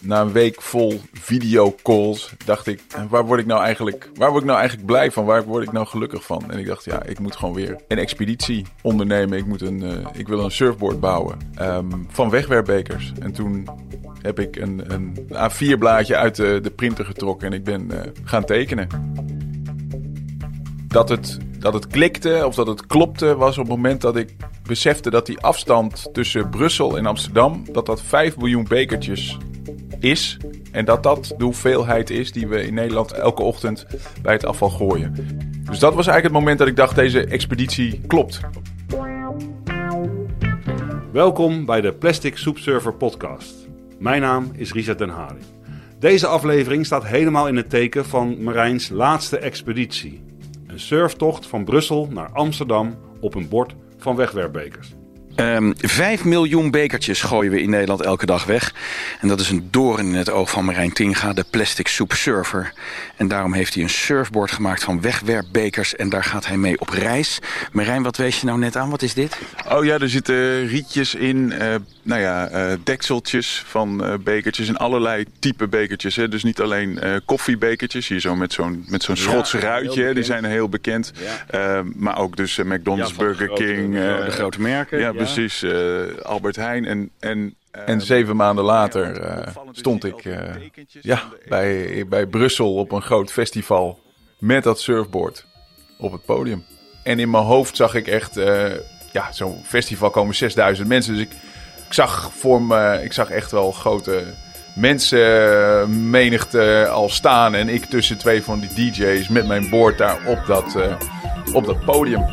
na een week vol videocalls dacht ik, waar word ik nou eigenlijk, waar word ik nou eigenlijk blij van? Waar word ik nou gelukkig van? En ik dacht, ja, ik moet gewoon weer een expeditie ondernemen. Ik, moet een, uh, ik wil een surfboard bouwen um, van wegwerpbekers. En toen heb ik een, een A4-blaadje uit de, de, printer getrokken en ik ben uh, gaan tekenen. Dat het, dat het klikte of dat het klopte was op het moment dat ik besefte dat die afstand tussen Brussel en Amsterdam, dat dat 5 miljoen bekertjes is. En dat dat de hoeveelheid is die we in Nederland elke ochtend bij het afval gooien. Dus dat was eigenlijk het moment dat ik dacht, deze expeditie klopt. Welkom bij de Plastic Soup Server podcast. Mijn naam is Risa Den Haring. Deze aflevering staat helemaal in het teken van Marijns laatste expeditie. Een surftocht van Brussel naar Amsterdam op een bord van wegwerpbekers. Um, vijf miljoen bekertjes gooien we in Nederland elke dag weg. En dat is een doorn in het oog van Marijn Tinga, de plastic soup surfer. En daarom heeft hij een surfboard gemaakt van wegwerpbekers. En daar gaat hij mee op reis. Marijn, wat wees je nou net aan? Wat is dit? Oh ja, er zitten rietjes in. Uh, nou ja, uh, dekseltjes van uh, bekertjes en allerlei type bekertjes. Hè. Dus niet alleen koffiebekertjes. Hier zo met zo'n met zo'n Schots ja, ruitje. Die zijn heel bekend. Ja. maar ook dus McDonald's, ja, Burger grote, King. de grote merken. Ja, precies. Uh, Albert Heijn. En, en, en zeven maanden later uh, stond ik ja, bij, bij Brussel op een groot festival met dat surfboard op het podium. En in mijn hoofd zag ik echt, ja, zo'n festival komen 6000 mensen. Dus ik, ik zag voor me, ik zag echt wel grote mensenmenigte al staan. En ik tussen twee van die DJ's met mijn board daar op dat, op dat podium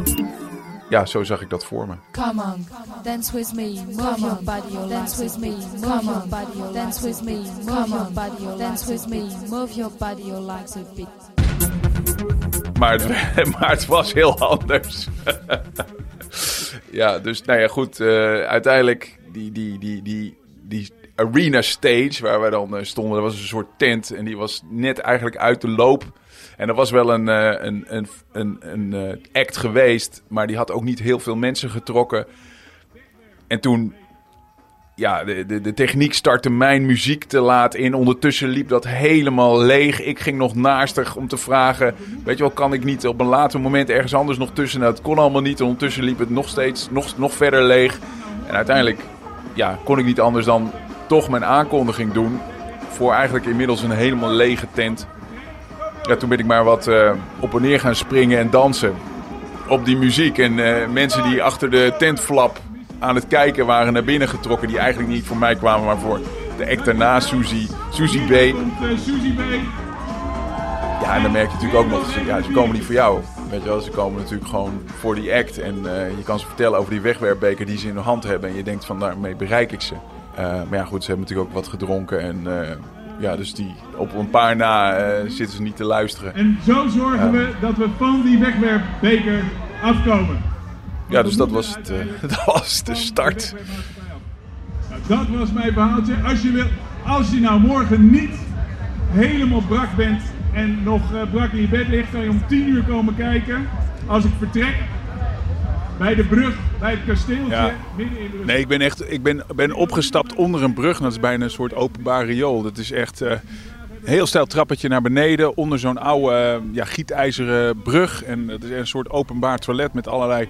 ja, zo zag ik dat voor me. Come on, dance with me, move your body, dance with me, come on, body, dance with me, come on, body, dance with me, move your body, likes a bit. Maar het, maar het was heel anders. ja, dus nou ja, goed. Uh, uiteindelijk die, die, die, die, die arena stage waar we dan uh, stonden, dat was een soort tent. En die was net eigenlijk uit de loop. En er was wel een, uh, een, een, een, een uh, act geweest, maar die had ook niet heel veel mensen getrokken. En toen, ja, de, de, de techniek startte mijn muziek te laat in. Ondertussen liep dat helemaal leeg. Ik ging nog naastig om te vragen, weet je wel, kan ik niet op een later moment ergens anders nog tussen? Nou, dat kon allemaal niet. En ondertussen liep het nog steeds, nog, nog verder leeg. En uiteindelijk, ja, kon ik niet anders dan toch mijn aankondiging doen. Voor eigenlijk inmiddels een helemaal lege tent ja, toen ben ik maar wat uh, op en neer gaan springen en dansen op die muziek. En uh, mensen die achter de tentflap aan het kijken waren naar binnen getrokken. Die eigenlijk niet voor mij kwamen, maar voor de act daarna, Suzy, Suzy B. Ja, en dan merk je natuurlijk ook nog, ja, ze komen niet voor jou. Weet je wel, ze komen natuurlijk gewoon voor die act. En uh, je kan ze vertellen over die wegwerpbeker die ze in hun hand hebben. En je denkt van, daarmee bereik ik ze. maar ja, goed, ze hebben natuurlijk ook wat gedronken en ja, dus die, op een paar na uh, zitten ze niet te luisteren. En zo zorgen we dat we van die wegwerpbeker afkomen. Ja, dus dat was, het, uh, dat was de start. Nou, dat was mijn verhaaltje. Als je, wil, als je nou morgen niet helemaal brak bent en nog uh, brak in je bed ligt, kan je om 10 uur komen kijken. Als ik vertrek, bij de brug, bij het kasteeltje, ja. midden in de Nee, ik ben echt ik ben, ben opgestapt onder een brug. Dat is bijna een soort openbaar riool. Dat is echt uh, een heel stijl trappetje naar beneden. Onder zo'n oude uh, ja, gietijzeren brug. En het is een soort openbaar toilet met allerlei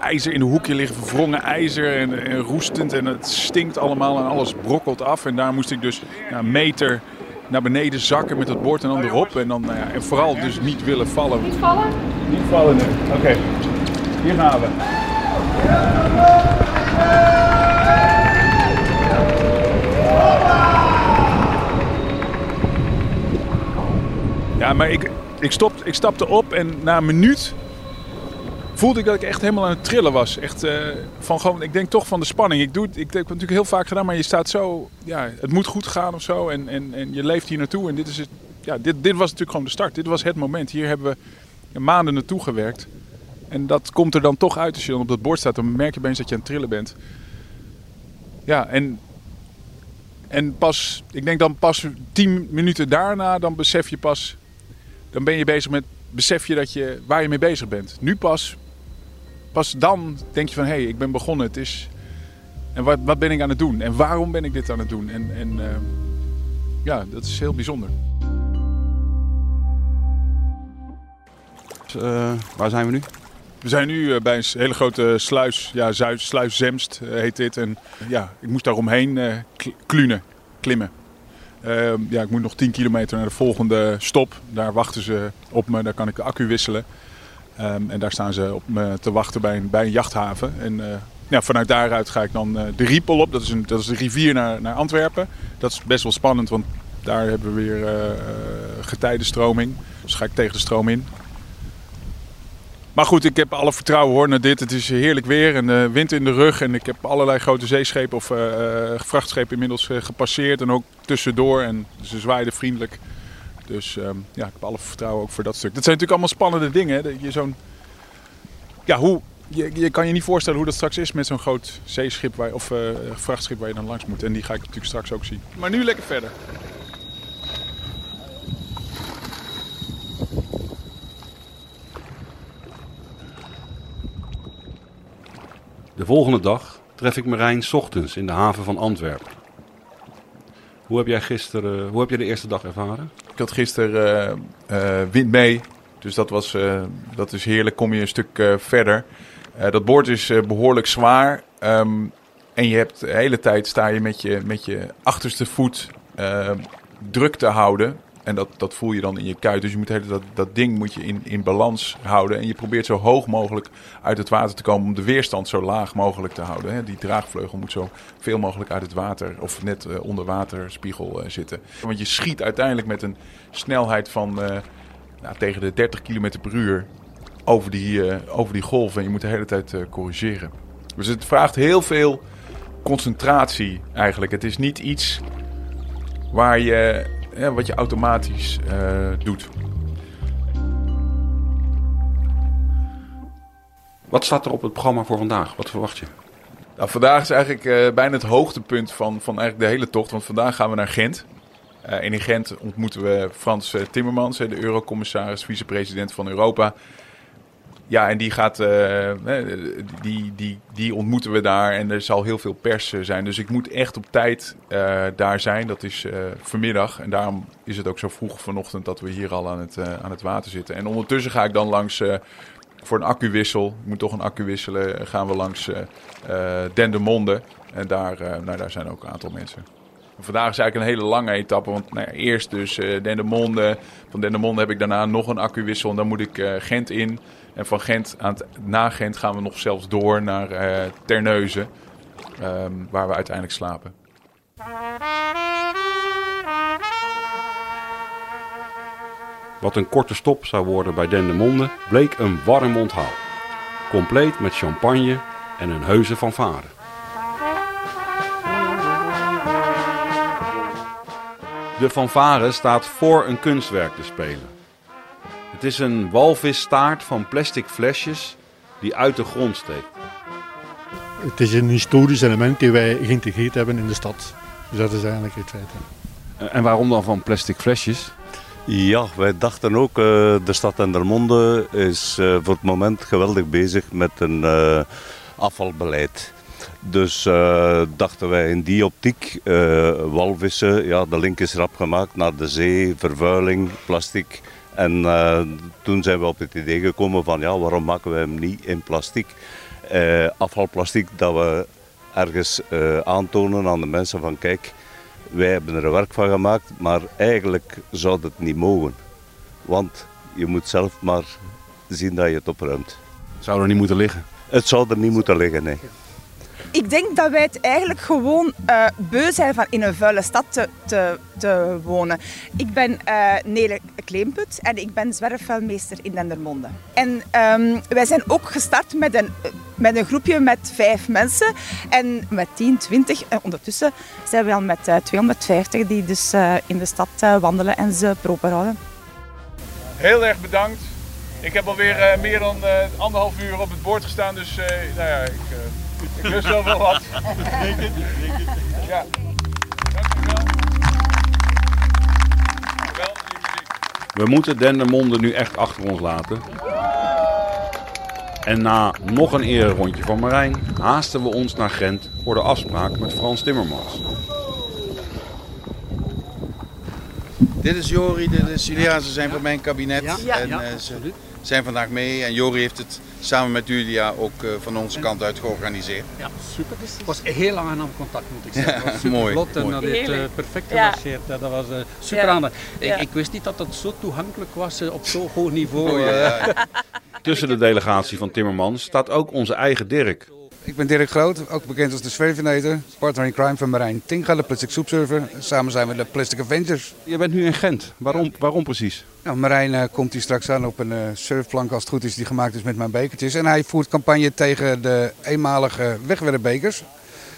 ijzer in de hoekje liggen. Verwrongen ijzer en, en roestend. En het stinkt allemaal en alles brokkelt af. En daar moest ik dus ja, een meter naar beneden zakken met het bord en dan erop. En, dan, nou ja, en vooral dus niet willen vallen. Niet vallen? Niet vallen, Oké. Okay. Hier gaan we. Ja, maar ik, ik, stop, ik stapte op en na een minuut voelde ik dat ik echt helemaal aan het trillen was. Echt uh, van gewoon, ik denk toch van de spanning. Ik doe ik heb het natuurlijk heel vaak gedaan, maar je staat zo, ja, het moet goed gaan of zo. En, en, en je leeft hier naartoe. En dit, is het, ja, dit, dit was natuurlijk gewoon de start. Dit was het moment. Hier hebben we maanden naartoe gewerkt. En dat komt er dan toch uit als je dan op dat bord staat. Dan merk je opeens dat je aan het trillen bent. Ja, en, en pas, ik denk dan pas tien minuten daarna, dan besef je pas, dan ben je bezig met, besef je dat je, waar je mee bezig bent. Nu pas, pas dan denk je van, hé, hey, ik ben begonnen. Het is, en wat, wat ben ik aan het doen? En waarom ben ik dit aan het doen? En, en uh, ja, dat is heel bijzonder. Eh, waar zijn we nu? We zijn nu eh, bij een hele grote sluis, ja, sluis Zemst eh, heet dit. En ja, ik moest daar omheen eh, kl- klunen, klimmen. Ehm, ja, ik moet nog 10 kilometer naar de volgende stop. Daar wachten ze op me, daar kan ik de accu wisselen. Ehm, en daar staan ze op me te wachten bij een, jachthaven. En vanuit daaruit ga ik dan de Riepel op. Dat is, een, dat is de rivier naar, naar Antwerpen. Dat is best wel spannend, want daar hebben we weer getijdenstroming. Dus ga ik tegen de stroom in. Maar goed, ik heb alle vertrouwen hoor naar dit. Het is heerlijk weer en eh, wind in de rug. En ik heb allerlei grote zeeschepen of eh, eh, vrachtschepen inmiddels gepasseerd. En ook tussendoor. En ze zwaaiden vriendelijk. Dus ehm, ja, ik heb alle vertrouwen ook voor dat stuk. Dat zijn natuurlijk allemaal spannende dingen. Je zo'n... Ja, hoe... Je, je kan je niet voorstellen hoe dat straks is met zo'n groot zeeschip of vrachtschip waar je dan langs moet. En die ga ik natuurlijk straks ook zien. Maar nu lekker verder. De volgende dag tref ik Marijn ochtends in de haven van Antwerpen. Hoe heb jij gisteren, hoe heb je de eerste dag ervaren? Ik had gisteren eh, eh, wind mee. Dus dat, was, eh, dat is heerlijk. Kom je een stuk eh, verder. Eh, dat boord is eh, behoorlijk zwaar. Ehm, en je hebt de hele tijd sta je met je, met je achterste voet eh, druk te houden. En dat, dat voel je dan in je kuit. Dus je moet hele, dat, dat ding moet je in, in balans houden. En je probeert zo hoog mogelijk uit het water te komen om de weerstand zo laag mogelijk te houden. Hè. Die draagvleugel moet zo veel mogelijk uit het water of net eh, onder waterspiegel eh, zitten. Want je schiet uiteindelijk met een snelheid van eh, nou, tegen de 30 km per uur over die, over die golf. En je moet de hele tijd corrigeren. Dus het vraagt heel veel concentratie eigenlijk. Het is niet iets waar je, ja, wat je automatisch eh, doet. Wat staat er op het programma voor vandaag? Wat verwacht je? Nou, vandaag is eigenlijk eh, bijna het hoogtepunt van, van eigenlijk de hele tocht. Want vandaag gaan we naar Gent. Eh, en in Gent ontmoeten we Frans Timmermans, de eurocommissaris, vicepresident van Europa. Ja, en die, gaat, eh, die, die, die ontmoeten we daar en er zal heel veel pers eh, zijn. Dus ik moet echt op tijd eh, daar zijn. Dat is eh, vanmiddag. En daarom is het ook zo vroeg vanochtend dat we hier al aan het, aan het water zitten. En ondertussen ga ik dan langs voor een accuwissel. Ik moet toch een accu wisselen. Gaan we langs Dendermonde. En daar, nou, daar zijn ook een aantal mensen. Vandaag is eigenlijk een hele lange etappe. Want nou eerst dus eh Dendermonde. Van Dendermonde heb ik daarna nog een accuwissel. En dan moet ik Gent in. En van Gent, aan het, na Gent gaan we nog zelfs door naar eh Terneuzen. ehm, waar we uiteindelijk slapen. Wat een korte stop zou worden bij Dendermonde, bleek een warm onthaal. Compleet met champagne en een heuse fanfare. De fanfare staat voor een kunstwerk te spelen. Het is een walvisstaart van plastic flesjes die uit de grond steekt. Het is een historisch element die wij geïntegreerd hebben in de stad. Dus dat is eigenlijk het feit. hè. En waarom dan van plastic flesjes? Ja, wij dachten ook, eh, de stad Endermonde is eh, voor het moment geweldig bezig met een eh, afvalbeleid. Dus eh, dachten wij in die optiek, eh, walvissen, ja, de link is rap gemaakt naar de zee, vervuiling, plastic. En eh, toen zijn we op het idee gekomen van, ja, waarom maken we hem niet in plastic? Eh, afvalplastic dat we ergens eh, aantonen aan de mensen van, kijk, wij hebben er werk van gemaakt, maar eigenlijk zou dat niet mogen. Want je moet zelf maar zien dat je het opruimt. Zou er niet moeten liggen. Het zou er niet moeten liggen, nee. Ik denk dat wij het eigenlijk gewoon eh, beu zijn van in een vuile stad te, te, te wonen. Ik ben eh Nele Kleemput en ik ben zwerfvuilmeester in Dendermonde. En ehm, wij zijn ook gestart met een, met een groepje met vijf mensen. En met 10, 20. En ondertussen zijn we al met eh, 250 die dus eh, in de stad eh, wandelen en ze proper houden. Heel erg bedankt. Ik heb alweer eh, meer dan eh, anderhalf uur op het bord gestaan, dus eh, nou ja, ik, eh, ik lust wel wat. Ja. Dankjewel. Wel, lieve muziek. We moeten Dendermonde nu echt achter ons laten. En na nog een ererondje van Marijn haasten we ons naar Gent voor de afspraak met Frans Timmermans. Dit is Jori, dit is Julia. Ze zijn van mijn kabinet. Ja. En Ja, eh, ze zijn vandaag mee. En Jori heeft het samen met Julia ook eh, van onze kant uit georganiseerd. Ja, super. Het was heel aangenaam contact, moet ik zeggen. Ja, Het was super mooi, vlot en mooi. dat heeft eh, perfect gemarcheerd. Ja, dat was eh, super Ja. aangenaam. Ik, Ja. ik wist niet dat dat zo toegankelijk was op zo'n hoog niveau. Oh, ja, eh. ja. Tussen de delegatie van Timmermans staat ook onze eigen Dirk. Ik ben Dirk Groot, ook bekend als de Zwervenator, partner in crime van Marijn Tinga, de Plastic Soup Server. Samen zijn we de Plastic Avengers. Je bent nu in Gent. Waarom, waarom precies? Nou, Marijn eh, komt hier straks aan op een eh, surfplank als het goed is, die gemaakt is met mijn bekertjes. En hij voert campagne tegen de eenmalige wegwerpbekers.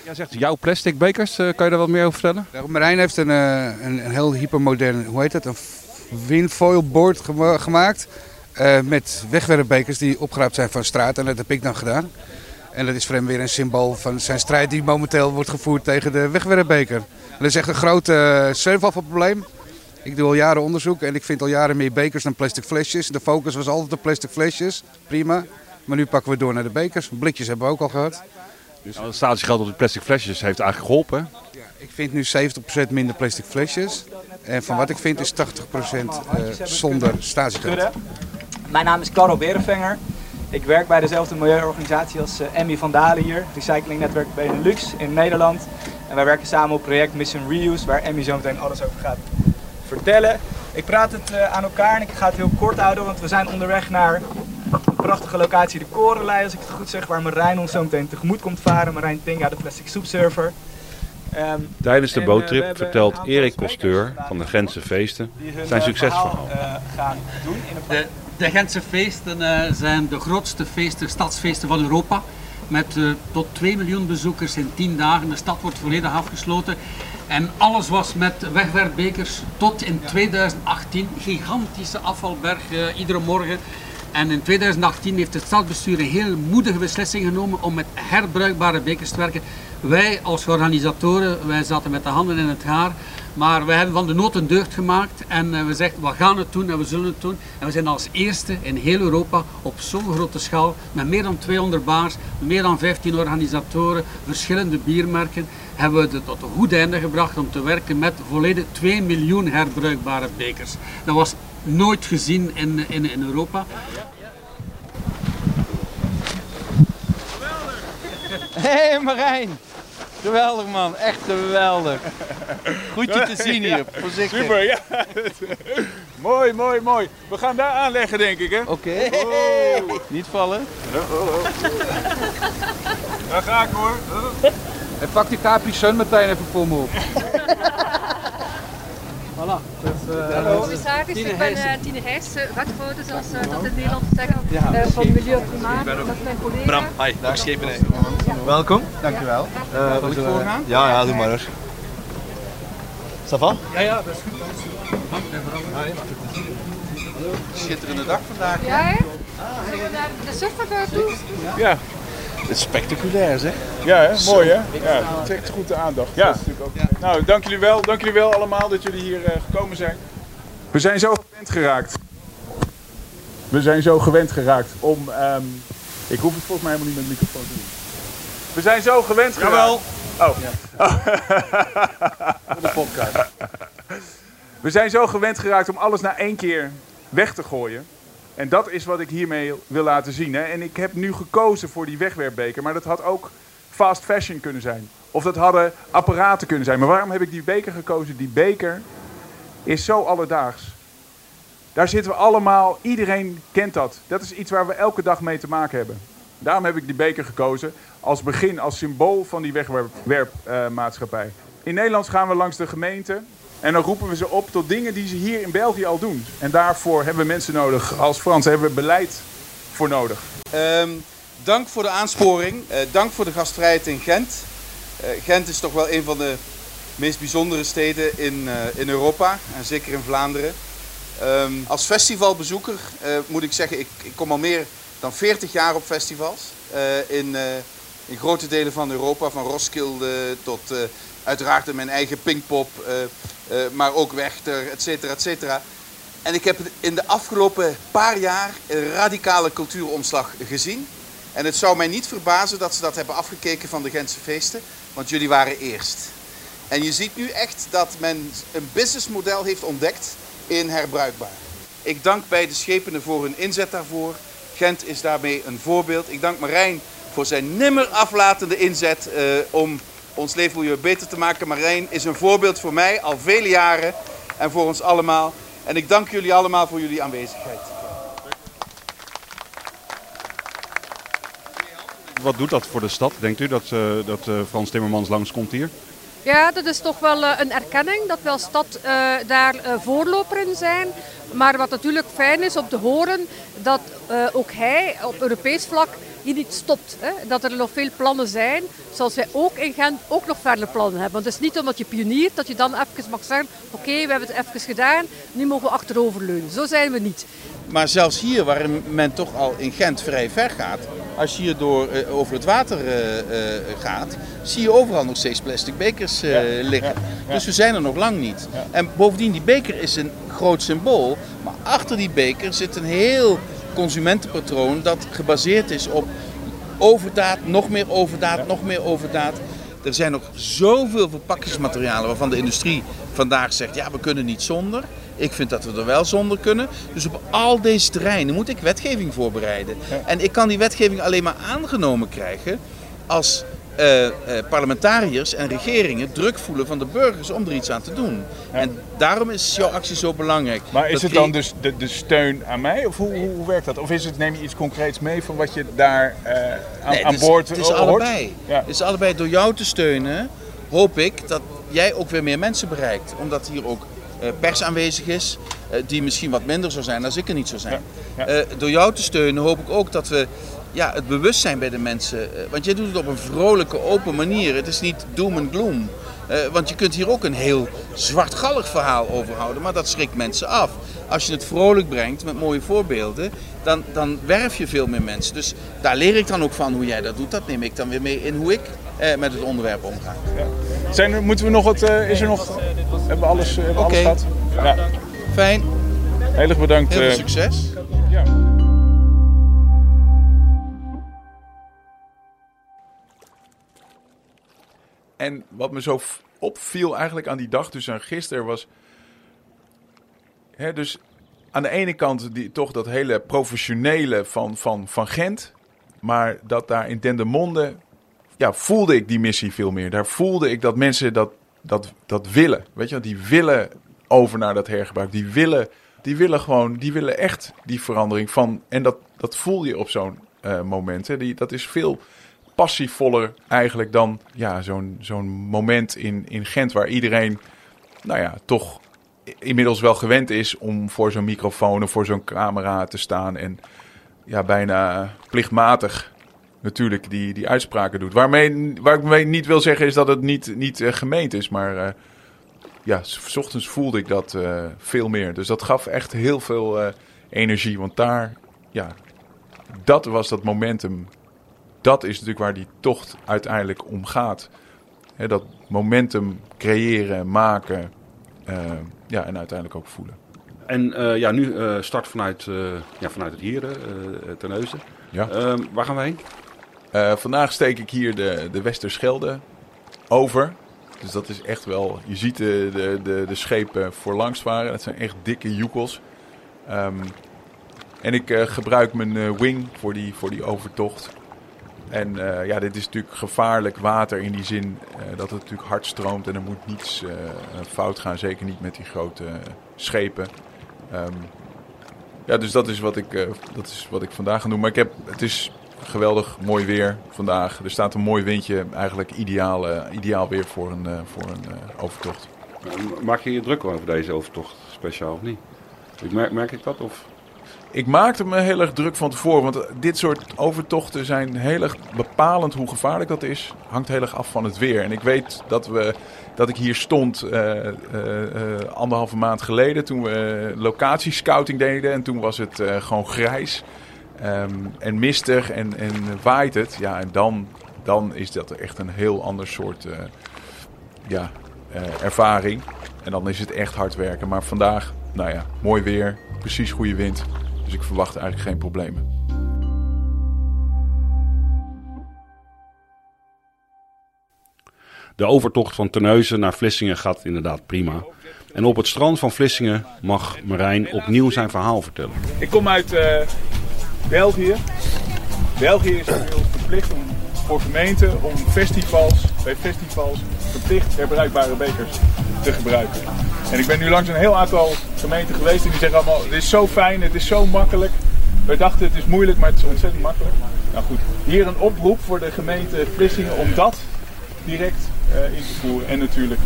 Jij zegt jouw plastic bekers. eh, kan je daar wat meer over vertellen? Nou, Marijn heeft een, een, een heel hypermodern, hoe heet het, een windfoil board gema- gemaakt. met wegwerpbekers die opgeraapt zijn van straat. En dat heb ik dan gedaan. En dat is voor hem weer een symbool van zijn strijd die momenteel wordt gevoerd tegen de wegwerpbeker. Dat is echt een groot uh, surfafvalprobleem. Ik doe al jaren onderzoek en ik vind al jaren meer bekers dan plastic flesjes. De focus was altijd op plastic flesjes, prima. Maar nu pakken we door naar de bekers. Blikjes hebben we ook al gehad. Dus het statiegeld op de plastic flesjes heeft eigenlijk geholpen. hè? Ik vind nu 70% minder plastic flesjes. En van wat ik vind is 80% eh, zonder statiegeld. Mijn naam is Karel Berenvenger. Ik werk bij dezelfde milieuorganisatie als eh, Emmy van Dalen hier, Recyclingnetwerk Benelux in Nederland. En wij werken samen op project Mission Reuse, waar Emmy zo meteen alles over gaat vertellen. Ik praat het eh, aan elkaar en ik ga het heel kort houden, want we zijn onderweg naar een prachtige locatie, de Korenlei, als ik het goed zeg, waar Marijn ons zo meteen tegemoet komt varen. Marijn Tinga, de plastic soepsurfer. Ehm, Tijdens de en, eh, boottrip vertelt Erik Kosteur van de Gentse Feesten zijn succesverhaal. verhaal, eh, gaan doen in een De, de Gentse feesten eh, zijn de grootste feesten, stadsfeesten van Europa. Met eh, tot 2 miljoen bezoekers in 10 dagen. De stad wordt volledig afgesloten. En alles was met wegwerpbekers tot in 2018. Gigantische afvalberg eh, iedere morgen. En in 2018 heeft het stadsbestuur een heel moedige beslissing genomen om met herbruikbare bekers te werken. Wij als organisatoren, wij zaten met de handen in het haar. Maar we hebben van de nood een deugd gemaakt en eh, we zeggen we gaan het doen en we zullen het doen. En we zijn als eerste in heel Europa op zo'n grote schaal met meer dan 200 baars, meer dan 15 organisatoren, verschillende biermerken, hebben we het tot een goed einde gebracht om te werken met volledig 2 miljoen herbruikbare bekers. Dat was nooit gezien in, in, in Europa. Hé hey Marijn, geweldig man, echt geweldig. Goed je te zien hier, voorzichtig. Super, ja. mooi, mooi, mooi. We gaan daar aanleggen, denk ik, hè? Oké, Oh. niet vallen. Daar ga ik hoor. En pak die Capri Sun meteen even voor me op. Voilà. Hallo. Commissaris, Tine ik ben eh, Tine Heijs, eh, wethouder zoals eh, dat in Nederland zeggen, Ja, eh, van schepen. Milieu en Klimaat. Dat is mijn collega. Bram, hi, dag Schepenij. Welkom. Dankjewel. Uh, Zal ik voorgaan? Ja, ja, doe maar hoor. Ja, ja, dat is goed. Dat is goed. Schitterende dag vandaag. Ja, hè? Zullen we naar de surfer toe? Ja. Het is spectaculair zeg. Ja, hè? mooi hè? Ja, het trekt goed de aandacht. Ja. Dat is natuurlijk ook... Nou, dank jullie wel. Dank jullie wel allemaal dat jullie hier eh, gekomen zijn. We zijn zo gewend geraakt. We zijn zo gewend geraakt om... ehm, ik hoef het volgens mij helemaal niet met de microfoon te doen. We zijn zo gewend geraakt. Jawel. Oh. Voor de podcast. We zijn zo gewend geraakt om alles na één keer weg te gooien. En dat is wat ik hiermee wil laten zien. Hè. En ik heb nu gekozen voor die wegwerpbeker. Maar dat had ook fast fashion kunnen zijn. Of dat hadden apparaten kunnen zijn. Maar waarom heb ik die beker gekozen? Die beker is zo alledaags. Daar zitten we allemaal, iedereen kent dat. Dat is iets waar we elke dag mee te maken hebben. Daarom heb ik die beker gekozen als begin, als symbool van die wegwerpmaatschappij. In Nederland gaan we langs de gemeente en dan roepen we ze op tot dingen die ze hier in België al doen. En daarvoor hebben we mensen nodig. Als Frans hebben we beleid voor nodig. Ehm, dank voor de aansporing. Eh, dank voor de gastvrijheid in Gent. Eh, Gent is toch wel een van de meest bijzondere steden in, eh, in Europa. En zeker in Vlaanderen. Ehm, als festivalbezoeker moet ik zeggen, ik, ik kom al meer dan 40 jaar op festivals. in, in grote delen van Europa. Van Roskilde tot uiteraard in mijn eigen Pinkpop. eh, eh, maar ook Wechter, et cetera, et cetera. En ik heb in de afgelopen paar jaar een radicale cultuuromslag gezien. En het zou mij niet verbazen dat ze dat hebben afgekeken van de Gentse feesten, want jullie waren eerst. En je ziet nu echt dat men een businessmodel heeft ontdekt in herbruikbaar. Ik dank beide schepenen voor hun inzet daarvoor. Gent is daarmee een voorbeeld. Ik dank Marijn voor zijn nimmer aflatende inzet eh, om ons leefmilieu beter te maken. Marijn is een voorbeeld voor mij al vele jaren en voor ons allemaal. En ik dank jullie allemaal voor jullie aanwezigheid. Wat doet dat voor de stad, denkt u, dat, eh, dat eh, Frans Timmermans langskomt hier? Ja, dat is toch wel eh, een erkenning dat we als stad eh, daar eh, voorloper in zijn. Maar wat natuurlijk fijn is om te horen dat eh, ook hij op Europees vlak hier niet stopt. Hè? Dat er nog veel plannen zijn, zoals wij ook in Gent ook nog verder plannen hebben. Want het is niet omdat je pioniert dat je dan even mag zeggen, oké, we hebben het even gedaan, nu mogen we achteroverleunen. Zo zijn we niet. Maar zelfs hier, waar men toch al in Gent vrij ver gaat, als je hier door, eh, over het water eh, eh, gaat, zie je overal nog steeds plastic bekers eh, liggen. Dus we zijn er nog lang niet. En bovendien, die beker is een groot symbool, maar achter die beker zit een heel consumentenpatroon dat gebaseerd is op overdaad, nog meer overdaad, nog meer overdaad. Er zijn nog zoveel verpakkingsmaterialen waarvan de industrie vandaag zegt, ja, we kunnen niet zonder. Ik vind dat we er wel zonder kunnen. Dus op al deze terreinen moet ik wetgeving voorbereiden. En ik kan die wetgeving alleen maar aangenomen krijgen als eh, eh, parlementariërs en regeringen druk voelen van de burgers om er iets aan te doen. En daarom is jouw actie zo belangrijk. Maar is het dan dus de, de steun aan mij? Of hoe, hoe, hoe werkt dat? Of is het, neem je iets concreets mee van wat je daar eh, aan, Nee, aan het is- boord Het is allebei. Ja. Het is allebei door jou te steunen, hoop ik dat jij ook weer meer mensen bereikt. Omdat hier ook pers aanwezig is, die misschien wat minder zou zijn als ik er niet zou zijn. Door jou te steunen hoop ik ook dat we ja, het bewustzijn bij de mensen. eh, want jij doet het op een vrolijke, open manier. Het is niet doom en gloom. Eh, want je kunt hier ook een heel zwartgallig verhaal over houden, maar dat schrikt mensen af. Als je het vrolijk brengt met mooie voorbeelden, dan, dan werf je veel meer mensen. Dus daar leer ik dan ook van hoe jij dat doet. Dat neem ik dan weer mee in hoe ik eh, met het onderwerp omga. Zijn er, moeten we nog wat, is er nog, hebben we alles, hebben we alles gehad? Ja. Fijn. Heel erg bedankt. Heel veel succes. Ja. En wat me zo opviel eigenlijk aan die dag, dus aan gisteren, was... Hè, dus aan de ene kant die, toch dat hele professionele van, van, van Gent. Maar dat daar in Dendermonde ja, voelde ik die missie veel meer. Daar voelde ik dat mensen dat, dat, dat willen. Weet je, die willen over naar dat hergebruik. Die willen, die willen gewoon, die willen echt die verandering van. En dat, dat voel je op zo'n eh, moment. Hè. Die, dat is veel passievoller eigenlijk dan ja, zo'n zo'n moment in, in Gent waar iedereen, nou ja, toch inmiddels wel gewend is om voor zo'n microfoon of voor zo'n camera te staan en ja, bijna plichtmatig natuurlijk die, die uitspraken doet. Waarmee, waar ik mee niet wil zeggen is dat het niet, niet eh, gemeend is, maar eh, ja, s- ochtends voelde ik dat eh, veel meer. Dus dat gaf echt heel veel energie, want daar, ja, dat was dat momentum. Dat is natuurlijk waar die tocht uiteindelijk om gaat. Dat momentum creëren, maken eh, ja, en uiteindelijk ook voelen. En eh, ja, nu eh, start vanuit, ja, vanuit het Hieren, eh Terneuzen. Ja. Ehm, waar gaan we heen? Vandaag steek ik hier de, de Westerschelde over. Dus dat is echt wel... Je ziet de, de, de, de schepen voorlangs varen. Dat zijn echt dikke joekels. Ehm, en ik gebruik mijn wing voor die, voor die overtocht. En eh, ja, dit is natuurlijk gevaarlijk water in die zin eh, dat het natuurlijk hard stroomt. En er moet niets eh, fout gaan. Zeker niet met die grote schepen. Ehm, ja, dus dat is, wat ik, dat is wat ik vandaag ga doen. Maar ik heb, het is geweldig mooi weer vandaag. Er staat een mooi windje. Eigenlijk ideaal, ideaal weer voor een, voor een overtocht. Eh, Maak je je druk over deze overtocht speciaal of niet? Merk, merk ik dat? Of? Ik maakte me heel erg druk van tevoren. Want dit soort overtochten zijn heel erg bepalend hoe gevaarlijk dat is. Hangt heel erg af van het weer. En ik weet dat, we, dat ik hier stond eh, anderhalve maand geleden. Toen we locatiescouting deden. En toen was het gewoon grijs. ehm, en mistig en, en waait het. Ja, en dan, dan is dat echt een heel ander soort ja, ervaring. En dan is het echt hard werken. Maar vandaag, nou ja, mooi weer. Precies goede wind. Dus ik verwacht eigenlijk geen problemen. De overtocht van Terneuzen naar Vlissingen gaat inderdaad prima. En op het strand van Vlissingen mag Marijn opnieuw zijn verhaal vertellen. Ik kom uit eh, België. België is inmiddels verplicht om, voor gemeenten om festivals, bij festivals verplicht herbruikbare bekers te gebruiken. En ik ben nu langs een heel aantal gemeenten geweest en die zeggen allemaal, het is zo fijn, het is zo makkelijk. Wij dachten het is moeilijk, maar het is ontzettend makkelijk. Nou goed, hier een oproep voor de gemeente Vlissingen om dat direct eh, in te voeren. En natuurlijk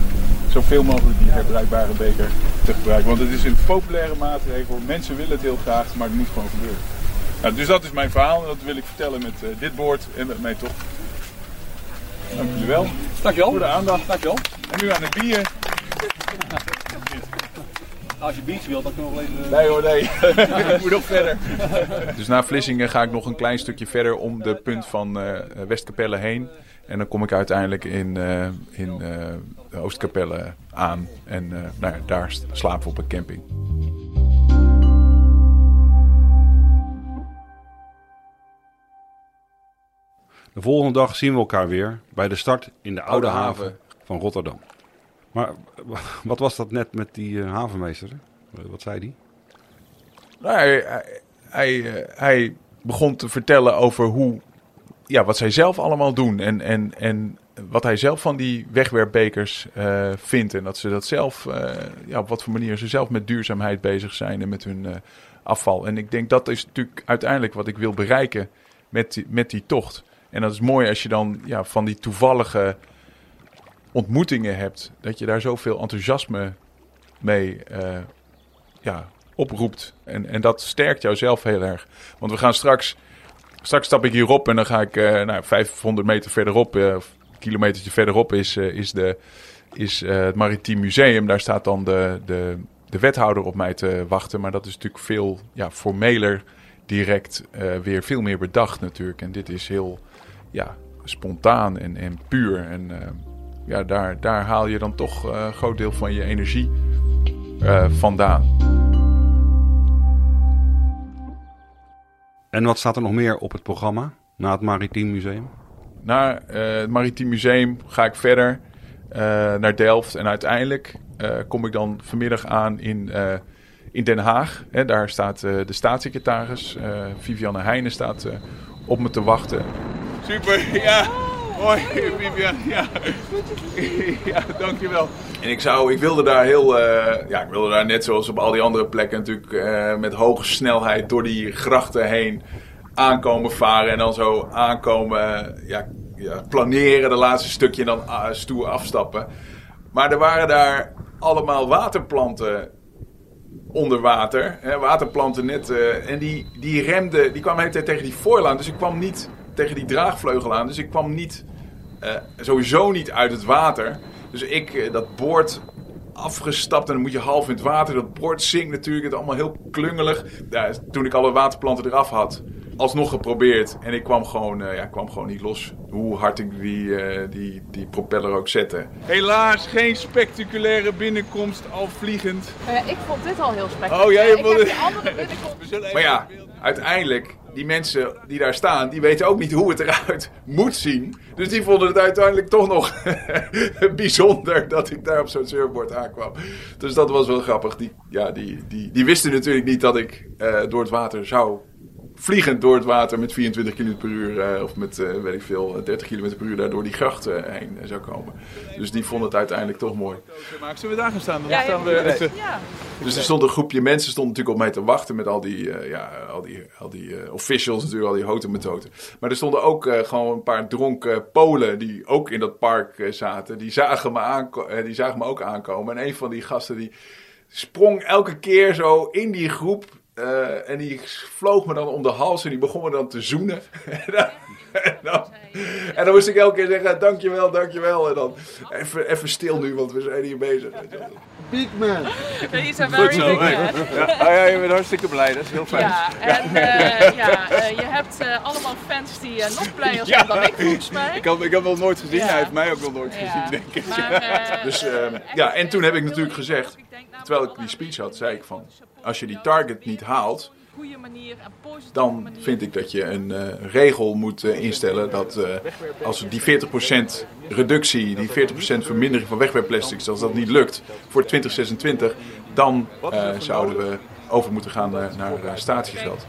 zoveel mogelijk die herbruikbare beker te gebruiken. Want het is een populaire maatregel. Mensen willen het heel graag, maar het moet gewoon gebeuren. Nou, dus dat is mijn verhaal en dat wil ik vertellen met eh, dit boord en met mij toch. Dank jullie wel. Dankjewel. Voor de aandacht. Dankjewel. En nu aan het bier. Als je biertje wilt, dan kunnen we wel even... Nee hoor, nee. ik moet nog verder. Dus na Vlissingen ga ik nog een klein stukje verder om de punt van eh Westkapelle heen. En dan kom ik uiteindelijk in, eh, in eh, Oostkapelle aan. En eh, nou ja, daar slapen we op een camping. De volgende dag zien we elkaar weer bij de start in de Oude. Haven. van Rotterdam. Maar wat was dat net met die eh, havenmeester? Eh, Wat zei die? Nou, hij, hij, hij, eh, hij begon te vertellen over hoe, ja, wat zij zelf allemaal doen. En, en, en wat hij zelf van die wegwerpbekers vindt. En dat ze dat zelf, ja, op wat voor manier ze zelf met duurzaamheid bezig zijn en met hun afval. En ik denk dat is natuurlijk uiteindelijk wat ik wil bereiken met die, met die tocht. En dat is mooi als je dan ja, van die toevallige ontmoetingen hebt. Dat je daar zoveel enthousiasme mee eh, ja, oproept. En, en dat sterkt jou zelf heel erg. Want we gaan straks, straks stap ik hierop en dan ga ik eh, nou, 500 meter verderop, een kilometertje verderop is, is, de, is het Maritiem Museum. Daar staat dan de, de, de wethouder op mij te wachten. Maar dat is natuurlijk veel ja, formeler, direct, weer veel meer bedacht natuurlijk. En dit is heel ja, spontaan en, en puur. En ja, daar, daar haal je dan toch eh, een groot deel van je energie eh, vandaan. En wat staat er nog meer op het programma na het Maritiem Museum? Na eh, het Maritiem Museum ga ik verder eh, naar Delft. En uiteindelijk eh, kom ik dan vanmiddag aan in, eh, in Den Haag. Hè, daar staat eh, de staatssecretaris, eh, Vivianne Heijnen, staat eh, op me te wachten. Super, ja. Hoi, Vivian. Ja. ja, dankjewel. En ik, zou, ik wilde daar heel, eh, ja, ik wilde daar net zoals op al die andere plekken natuurlijk eh, met hoge snelheid door die grachten heen aankomen varen en dan zo aankomen, ja, ja, planeren de laatste stukje en dan ah, stoer afstappen. Maar er waren daar allemaal waterplanten onder water, hè, waterplanten net, eh, en die, die remden, die kwamen de hele tijd tegen die foil dus ik kwam niet tegen die draagvleugel aan, dus ik kwam niet, eh, sowieso niet uit het water. Dus ik eh, dat boord afgestapt en dan moet je half in het water. Dat boord zinkt natuurlijk, het allemaal heel klungelig. Toen ik alle waterplanten eraf had, alsnog geprobeerd. En ik kwam gewoon, eh, ja, kwam gewoon niet los. Hoe hard ik die, eh, die, die propeller ook zette. Helaas geen spectaculaire binnenkomst al vliegend. Eh, ik vond dit al heel spectaculair. Oh, jij heb het- die andere binnenkomst. Maar ja, uiteindelijk, die mensen die daar staan, die weten ook niet hoe het eruit moet zien. Dus die vonden het uiteindelijk toch nog bijzonder dat ik daar op zo'n surfboard aankwam. Dus dat was wel grappig. Die, ja, die, die, die wisten natuurlijk niet dat ik eh, door het water zou vliegend door het water met 24 km per uur eh, of met eh, weet ik veel 30 km per uur daar door die gracht eh, heen eh, zou komen. Dus die vonden het uiteindelijk toch mooi. Maar zullen we daar gaan staan? Dan Ja, staan we, ja. Dus er stond een groepje mensen stond natuurlijk op mij te wachten met al die, eh, ja, al die, al die eh, officials natuurlijk, al die houten metoten. Maar er stonden ook eh, gewoon een paar dronken Polen die ook in dat park eh, zaten. Die zagen, me aanko- eh, die zagen me ook aankomen. En een van die gasten die sprong elke keer zo in die groep. Eh, en die vloog me dan om de hals en die begon me dan te zoenen. en, dan, en, dan, en dan moest ik elke keer zeggen, dankjewel, dankjewel. En dan, even, even stil nu, want we zijn hier bezig. Big man. He's a Goed very zo. big man. Ja, oh ja, je bent hartstikke blij. Dat is heel fijn. Ja, en eh, ja, eh, je hebt eh, allemaal fans die eh, nog blijer zijn dan ik volgens mij. Ik heb, ik heb nog nooit gezien. Ja. Hij heeft mij ook nog nooit Ja. gezien, denk ik. Maar, eh, Dus ehm, ja, en toen heb ik natuurlijk gezegd, terwijl ik die speech had, zei ik van, als je die target niet haalt, dan vind ik dat je een regel moet instellen dat als die 40% reductie, die 40% vermindering van wegwerpplastics, als dat niet lukt voor 2026, dan zouden we over moeten gaan naar eh, statiegeld.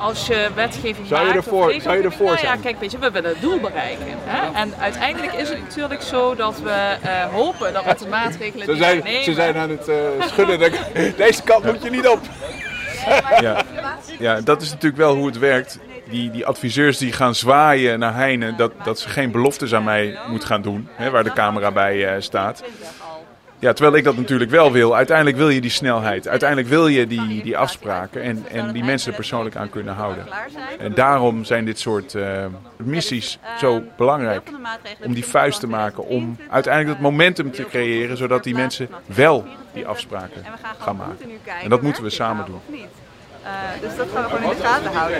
Als je wetgeving Zou je maakt ervoor- zou je ervoor nou zijn? Ja, kijk, weet je, we willen het doel bereiken. Hè? En uiteindelijk is het natuurlijk zo dat we eh, hopen dat met de maatregelen Ze die zijn, we nemen... ze zijn aan het eh, schudden. Deze kant moet je niet op. Ja. ja, dat is natuurlijk wel hoe het werkt. Die, die adviseurs die gaan zwaaien naar Heine dat, dat ze geen beloftes aan mij moet gaan doen, hè, waar de camera bij eh, staat. Ja, terwijl ik dat natuurlijk wel wil. Uiteindelijk wil je die snelheid. Uiteindelijk wil je die, die afspraken en, en die mensen er persoonlijk aan kunnen houden. En daarom zijn dit soort eh, missies zo belangrijk. Om die vuist te maken, om uiteindelijk het momentum te creëren, zodat die mensen wel die afspraken gaan maken. En dat moeten we samen doen. Eh, dus dat gaan we gewoon in de gaten houden.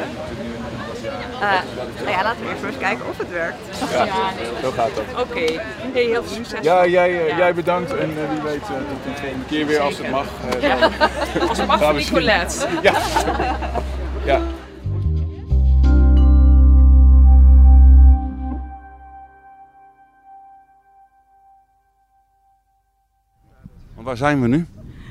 Eh, nou ja, laten we eerst eens kijken of het werkt. Ja, zo gaat dat. Oké, hey, heel veel succes. Ja, jij, eh, jij bedankt en eh, wie weet eh, tot een volgende keer weer als het mag. eh, Ja. Als het mag voor. Nicolette. Ja. ja. Waar zijn we nu?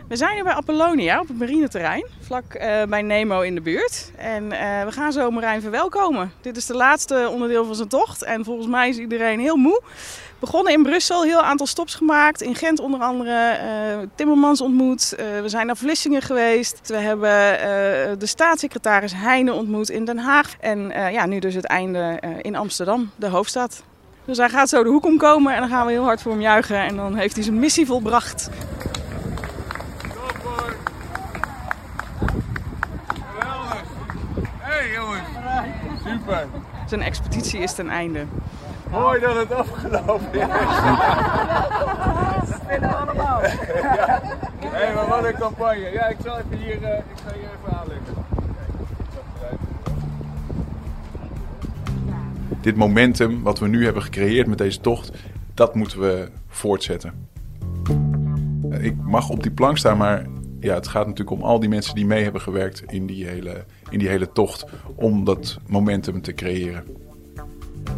We zijn nu bij Apollonia op het marineterrein, vlak eh, bij Nemo in de buurt. En eh, we gaan zo Marijn verwelkomen. Dit is de laatste onderdeel van zijn tocht en volgens mij is iedereen heel moe. Begonnen in Brussel, heel aantal stops gemaakt. In Gent onder andere eh, Timmermans ontmoet. We zijn naar Vlissingen geweest. We hebben de staatssecretaris Heijnen ontmoet in Den Haag. En ja, nu dus het einde in Amsterdam, de hoofdstad. Dus hij gaat zo de hoek omkomen en dan gaan we heel hard voor hem juichen. En dan heeft hij zijn missie volbracht. Super. Zijn expeditie is ten einde. Mooi dat het afgelopen is. Dat vinden we allemaal. Ja. Hé, maar wat een campagne. Ja, ik zal even hier, eh, ik ga hier even aanleggen. Dit momentum wat we nu hebben gecreëerd met deze tocht, dat moeten we voortzetten. Ik mag op die plank staan, maar ja, het gaat natuurlijk om al die mensen die mee hebben gewerkt in die hele, in die hele tocht om dat momentum te creëren.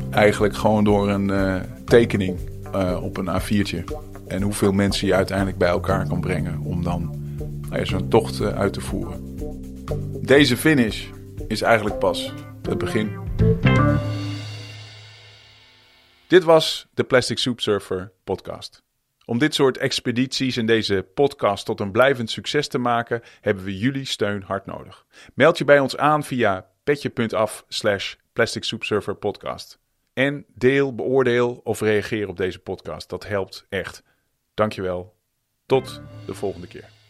Eigenlijk gewoon door een eh, tekening eh, op een A4'tje. En hoeveel mensen je uiteindelijk bij elkaar kan brengen om dan nou zo'n tocht eh, uit te voeren. Deze finish is eigenlijk pas het begin. Dit was de Plastic Soup Surfer podcast. Om dit soort expedities en deze podcast tot een blijvend succes te maken, hebben we jullie steun hard nodig. Meld je bij ons aan via petje.af slash Plastic Soup Surfer podcast. En deel, beoordeel of reageer op deze podcast. Dat helpt echt. Dankjewel. Tot de volgende keer.